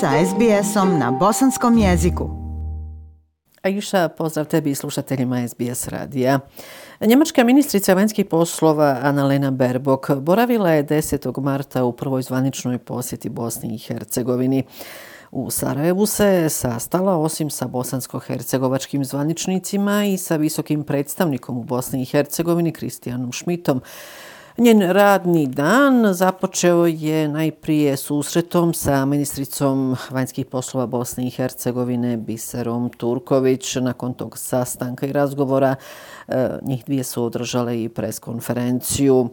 sa SBS-om na bosanskom jeziku. Aisha, pozdrav tebi i slušateljima SBS radija. Njemačka ministrica vanjskih poslova Annalena Baerbock boravila je 10. marta u prvoj zvaničnoj posjeti Bosni i Hercegovini. U Sarajevu se sastala osim sa bosansko-hercegovačkim zvaničnicima i sa visokim predstavnikom u Bosni i Hercegovini Kristijanom Šmitom. Njen radni dan započeo je najprije susretom sa ministricom vanjskih poslova Bosne i Hercegovine Biserom Turković. Nakon tog sastanka i razgovora eh, njih dvije su održale i preskonferenciju.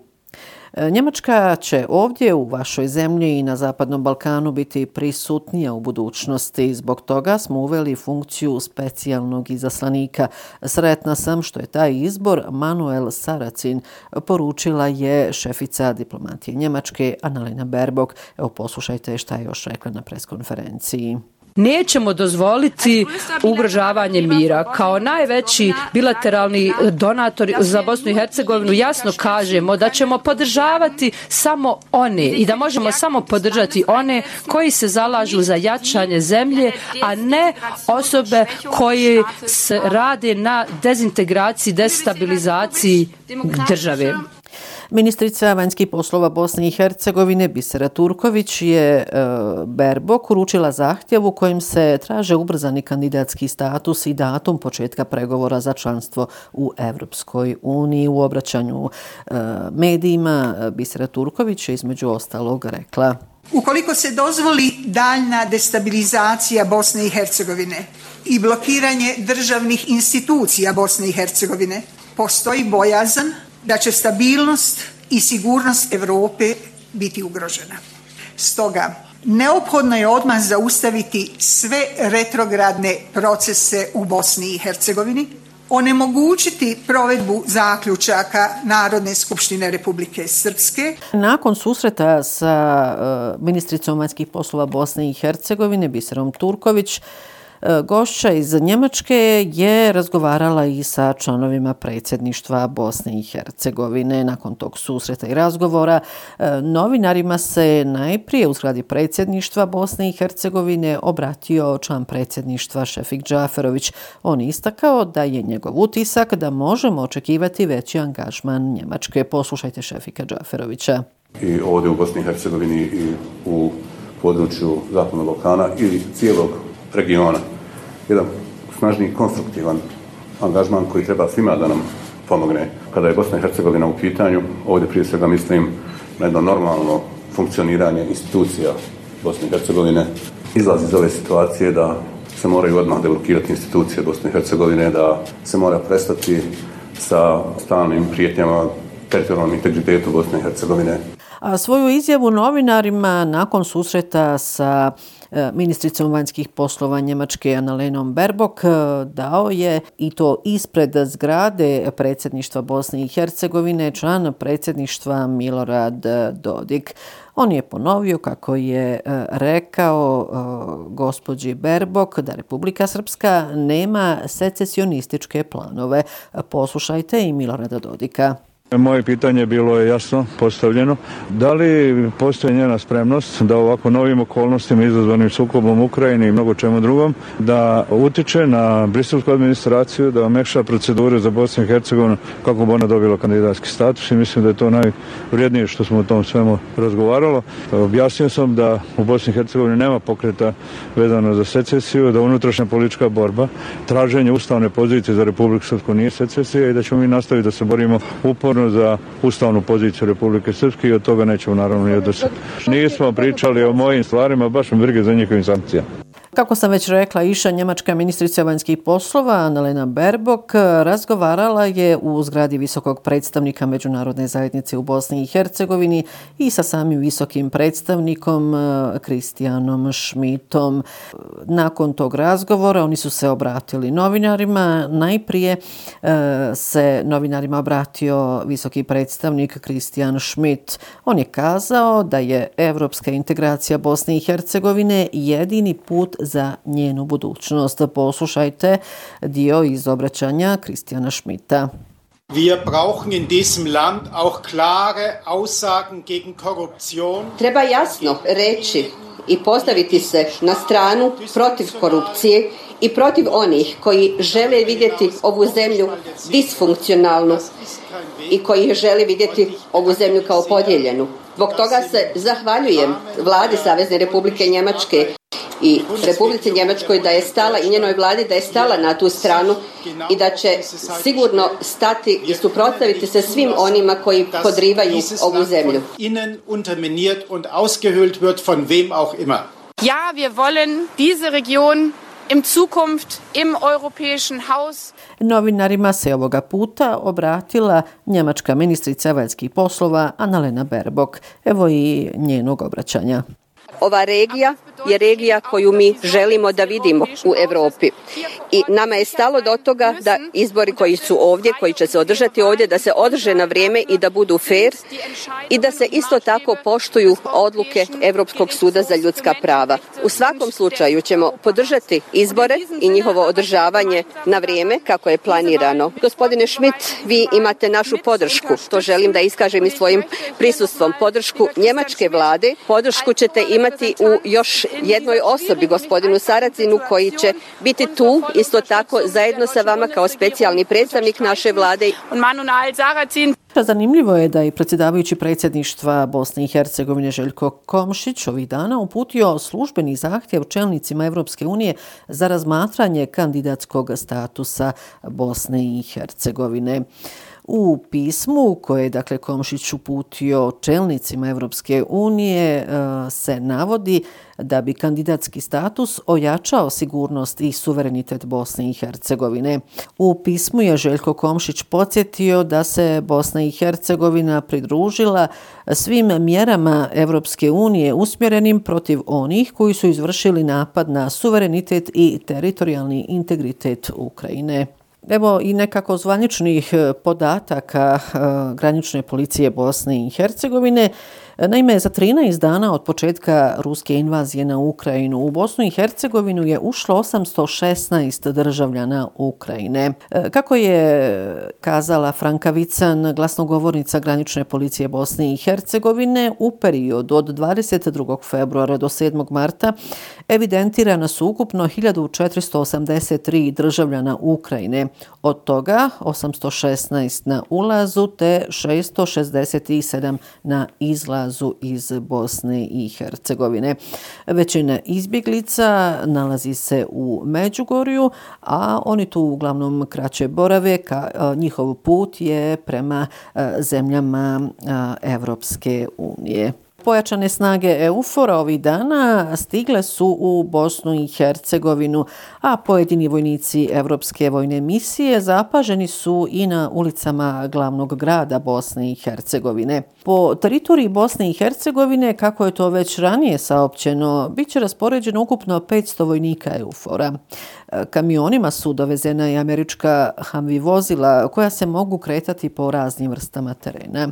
E, Njemačka će ovdje u vašoj zemlji i na Zapadnom Balkanu biti prisutnija u budućnosti. Zbog toga smo uveli funkciju specijalnog izaslanika. Sretna sam što je taj izbor Manuel Saracin poručila je šefica diplomatije Njemačke Annalena Berbok. Evo poslušajte šta je još rekla na preskonferenciji. Nećemo dozvoliti ugrožavanje mira. Kao najveći bilateralni donator za Bosnu i Hercegovinu jasno kažemo da ćemo podržavati samo one i da možemo samo podržati one koji se zalažu za jačanje zemlje, a ne osobe koje se rade na dezintegraciji, destabilizaciji države. Ministrica vanjskih poslova Bosne i Hercegovine Bisera Turković je e, Berbok uručila zahtjevu kojim se traže ubrzani kandidatski status i datum početka pregovora za članstvo u Evropskoj uniji. U obraćanju e, medijima e, Bisera Turković je između ostalog rekla Ukoliko se dozvoli daljna destabilizacija Bosne i Hercegovine i blokiranje državnih institucija Bosne i Hercegovine, postoji bojazan da će stabilnost i sigurnost Evrope biti ugrožena. Stoga, neophodno je odmah zaustaviti sve retrogradne procese u Bosni i Hercegovini, onemogućiti provedbu zaključaka Narodne skupštine Republike Srpske. Nakon susreta sa e, ministricom vanjskih poslova Bosne i Hercegovine, Biserom Turković, E, gošća iz Njemačke je razgovarala i sa članovima predsjedništva Bosne i Hercegovine. Nakon tog susreta i razgovora e, novinarima se najprije u zgradi predsjedništva Bosne i Hercegovine obratio član predsjedništva Šefik Džaferović. On istakao da je njegov utisak da možemo očekivati veći angažman Njemačke. Poslušajte Šefika Džaferovića. I ovdje u Bosni i Hercegovini i u području Zapadnog Balkana ili cijelog regiona. Jedan snažni konstruktivan angažman koji treba svima da nam pomogne. Kada je Bosna i Hercegovina u pitanju, ovdje prije svega mislim na jedno normalno funkcioniranje institucija Bosne i Hercegovine. Izlazi iz ove situacije da se moraju odmah deblokirati institucije Bosne i Hercegovine, da se mora prestati sa stalnim prijetnjama teritorijalnom integritetu Bosne i Hercegovine. A svoju izjavu novinarima nakon susreta sa e, ministricom vanjskih poslova Njemačke Annalenom Berbok e, dao je i to ispred zgrade predsjedništva Bosne i Hercegovine član predsjedništva Milorad Dodik. On je ponovio kako je e, rekao gospođi Berbok da Republika Srpska nema secesionističke planove. Poslušajte i Milorada Dodika. Moje pitanje bilo je jasno postavljeno. Da li postoje njena spremnost da ovako novim okolnostima izazvanim sukobom Ukrajini i mnogo čemu drugom, da utiče na briselsku administraciju, da omekša procedure za Bosnu i Hercegovinu kako bi ona dobila kandidatski status i mislim da je to najvrijednije što smo o tom svemu razgovaralo. Objasnio sam da u Bosni i Hercegovini nema pokreta vezano za secesiju, da unutrašnja politička borba, traženje ustavne pozicije za Republiku Srpsku nije secesija i da ćemo mi nastaviti da se borimo upor sigurno za ustavnu poziciju Republike Srpske i od toga nećemo naravno ni odnositi. Nismo pričali o mojim stvarima, baš mi brige za njihovim sankcijama. Kako sam već rekla, iša njemačka ministrica vanjskih poslova, Annalena Berbok, razgovarala je u zgradi visokog predstavnika Međunarodne zajednice u Bosni i Hercegovini i sa samim visokim predstavnikom eh, Kristijanom Šmitom. Nakon tog razgovora oni su se obratili novinarima. Najprije eh, se novinarima obratio visoki predstavnik Kristijan Šmit. On je kazao da je evropska integracija Bosne i Hercegovine jedini put za njenu budućnost. Poslušajte dio iz obraćanja Kristijana Šmita. Wir brauchen in diesem Land auch klare Aussagen gegen Korruption. Treba jasno reći i postaviti se na stranu protiv korupcije i protiv onih koji žele vidjeti ovu zemlju disfunkcionalnu i koji žele vidjeti ovu zemlju kao podijeljenu. Zbog toga se zahvaljujem vladi Savezne Republike Njemačke i Republici Njemačkoj da je stala i njenoj vladi da je stala na tu stranu i da će sigurno stati i suprotstaviti se svim onima koji podrivaju ovu zemlju. Innen unterminiert und ausgehöhlt wird von wem auch immer. Ja, wir wollen diese Region im Zukunft im europäischen Haus. Novinarima se ovoga puta obratila njemačka ministrica vanjskih poslova Annalena Baerbock. Evo i njenog obraćanja. Ova regija je regija koju mi želimo da vidimo u Evropi. I nama je stalo do toga da izbori koji su ovdje, koji će se održati ovdje, da se održe na vrijeme i da budu fair i da se isto tako poštuju odluke Evropskog suda za ljudska prava. U svakom slučaju ćemo podržati izbore i njihovo održavanje na vrijeme kako je planirano. Gospodine Schmidt, vi imate našu podršku. To želim da iskažem i svojim prisustvom. Podršku njemačke vlade. Podršku ćete imati u još jednoj osobi, gospodinu Saracinu, koji će biti tu isto tako zajedno sa vama kao specijalni predstavnik naše vlade. Zanimljivo je da je predsjedavajući predsjedništva Bosne i Hercegovine Željko Komšić ovih dana uputio službeni zahtjev čelnicima Evropske unije za razmatranje kandidatskog statusa Bosne i Hercegovine. U pismu koje je dakle Komšić uputio čelnicima Evropske unije e, se navodi da bi kandidatski status ojačao sigurnost i suverenitet Bosne i Hercegovine. U pismu je Željko Komšić podsjetio da se Bosna i Hercegovina pridružila svim mjerama Evropske unije usmjerenim protiv onih koji su izvršili napad na suverenitet i teritorijalni integritet Ukrajine. Evo i nekako zvaničnih e, podataka e, granične policije Bosne i Hercegovine. Naime, za 13 dana od početka ruske invazije na Ukrajinu u Bosnu i Hercegovinu je ušlo 816 državljana Ukrajine. E, kako je kazala Franka Vican, glasnogovornica granične policije Bosne i Hercegovine, u periodu od 22. februara do 7. marta evidentirana su ukupno 1483 državljana Ukrajine. Od toga 816 na ulazu te 667 na izlazu izlazu iz Bosne i Hercegovine. Većina izbjeglica nalazi se u Međugorju, a oni tu uglavnom kraće borave, ka, njihov put je prema zemljama Evropske unije pojačane snage EUFORA ovih dana stigle su u Bosnu i Hercegovinu, a pojedini vojnici Evropske vojne misije zapaženi su i na ulicama glavnog grada Bosne i Hercegovine. Po teritoriji Bosne i Hercegovine, kako je to već ranije saopćeno, bit će raspoređeno ukupno 500 vojnika EUFORA. Kamionima su dovezena i američka Humvee vozila koja se mogu kretati po raznim vrstama terena.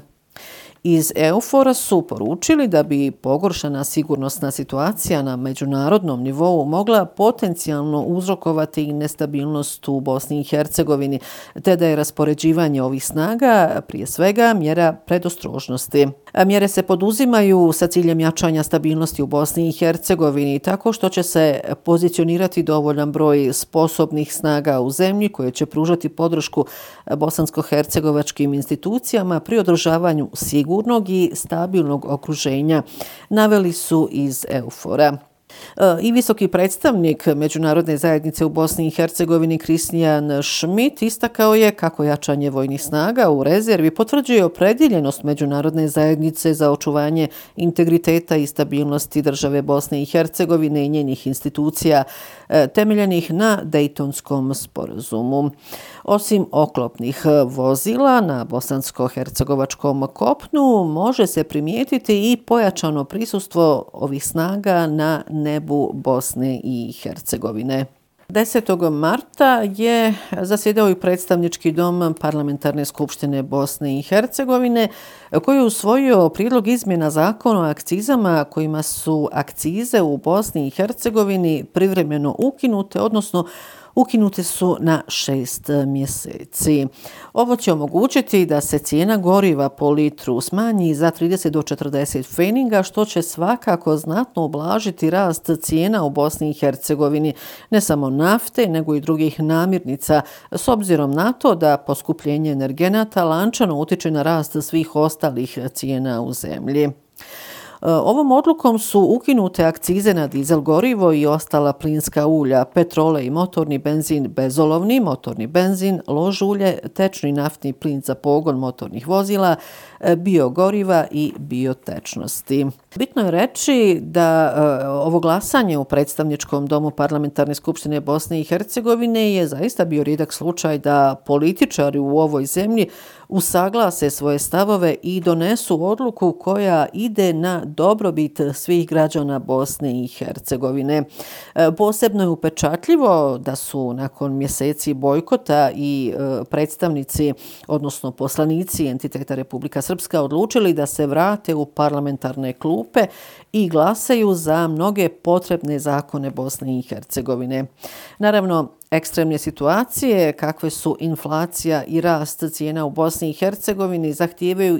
Iz Eufora su poručili da bi pogoršana sigurnosna situacija na međunarodnom nivou mogla potencijalno uzrokovati i nestabilnost u Bosni i Hercegovini, te da je raspoređivanje ovih snaga prije svega mjera predostrožnosti. Mjere se poduzimaju sa ciljem jačanja stabilnosti u Bosni i Hercegovini tako što će se pozicionirati dovoljan broj sposobnih snaga u zemlji koje će pružati podršku bosansko-hercegovačkim institucijama pri održavanju sigurnog i stabilnog okruženja, naveli su iz Eufora. E, I visoki predstavnik Međunarodne zajednice u Bosni i Hercegovini Kristijan Schmidt istakao je kako jačanje vojnih snaga u rezervi potvrđuje opredjeljenost Međunarodne zajednice za očuvanje integriteta i stabilnosti države Bosne i Hercegovine i njenih institucija e, temeljenih na Dejtonskom sporazumu. Osim oklopnih vozila na bosansko-hercegovačkom kopnu može se primijetiti i pojačano prisustvo ovih snaga na nebu Bosne i Hercegovine. 10. marta je zasjedao i predstavnički dom Parlamentarne skupštine Bosne i Hercegovine koji je usvojio prijedlog izmjena zakona o akcizama kojima su akcize u Bosni i Hercegovini privremeno ukinute, odnosno ukinute su na šest e, mjeseci. Ovo će omogućiti da se cijena goriva po litru smanji za 30 do 40 feninga, što će svakako znatno ublažiti rast cijena u Bosni i Hercegovini, ne samo nafte, nego i drugih namirnica, s obzirom na to da poskupljenje energenata lančano utiče na rast svih ostalih cijena u zemlji. Eh, ovom odlukom su ukinute akcize na dizel gorivo i ostala plinska ulja, petrole i motorni benzin bezolovni, motorni benzin, lož ulje, tečni naftni plin za pogon motornih vozila, eh, biogoriva i biotečnosti. Bitno je reći da e, ovo glasanje u predstavničkom domu Parlamentarne skupštine Bosne i Hercegovine je zaista bio rijedak slučaj da političari u ovoj zemlji usaglase svoje stavove i donesu odluku koja ide na dobrobit svih građana Bosne i Hercegovine. E, posebno je upečatljivo da su nakon mjeseci bojkota i e, predstavnici, odnosno poslanici entiteta Republika Srpska odlučili da se vrate u parlamentarne klupe i glasaju za mnoge potrebne zakone Bosne i Hercegovine. Naravno, ekstremne situacije, kakve su inflacija i rast cijena u Bosni i Hercegovini, zahtijevaju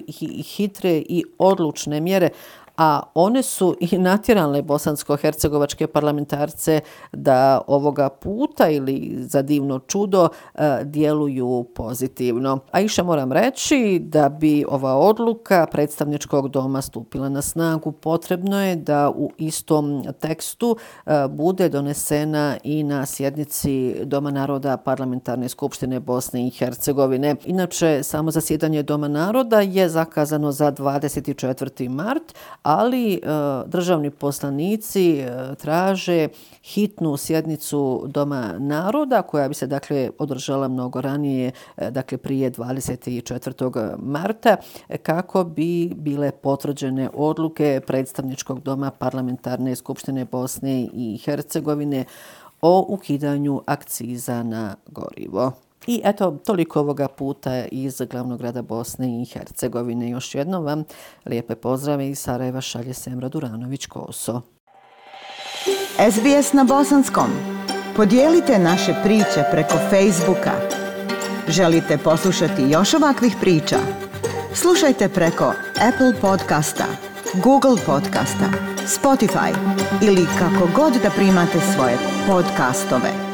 hitre i odlučne mjere, a one su i natjerale bosansko-hercegovačke parlamentarce da ovoga puta ili za divno čudo e, djeluju pozitivno. A iša moram reći da bi ova odluka predstavničkog doma stupila na snagu, potrebno je da u istom tekstu e, bude donesena i na sjednici Doma naroda Parlamentarne skupštine Bosne i Hercegovine. Inače, samo zasjedanje Doma naroda je zakazano za 24. mart, ali e, državni poslanici e, traže hitnu sjednicu Doma naroda koja bi se dakle održala mnogo ranije, e, dakle prije 24. marta, e, kako bi bile potvrđene odluke predstavničkog doma parlamentarne skupštine Bosne i Hercegovine o ukidanju akciza na gorivo. I eto, toliko ovoga puta iz glavnog grada Bosne i Hercegovine. Još jednom vam lijepe pozdrave iz Sarajeva šalje Semra Duranović-Koso. SBS na Bosanskom. Podijelite naše priče preko Facebooka. Želite poslušati još ovakvih priča? Slušajte preko Apple podcasta, Google podcasta, Spotify ili kako god da primate svoje podcastove.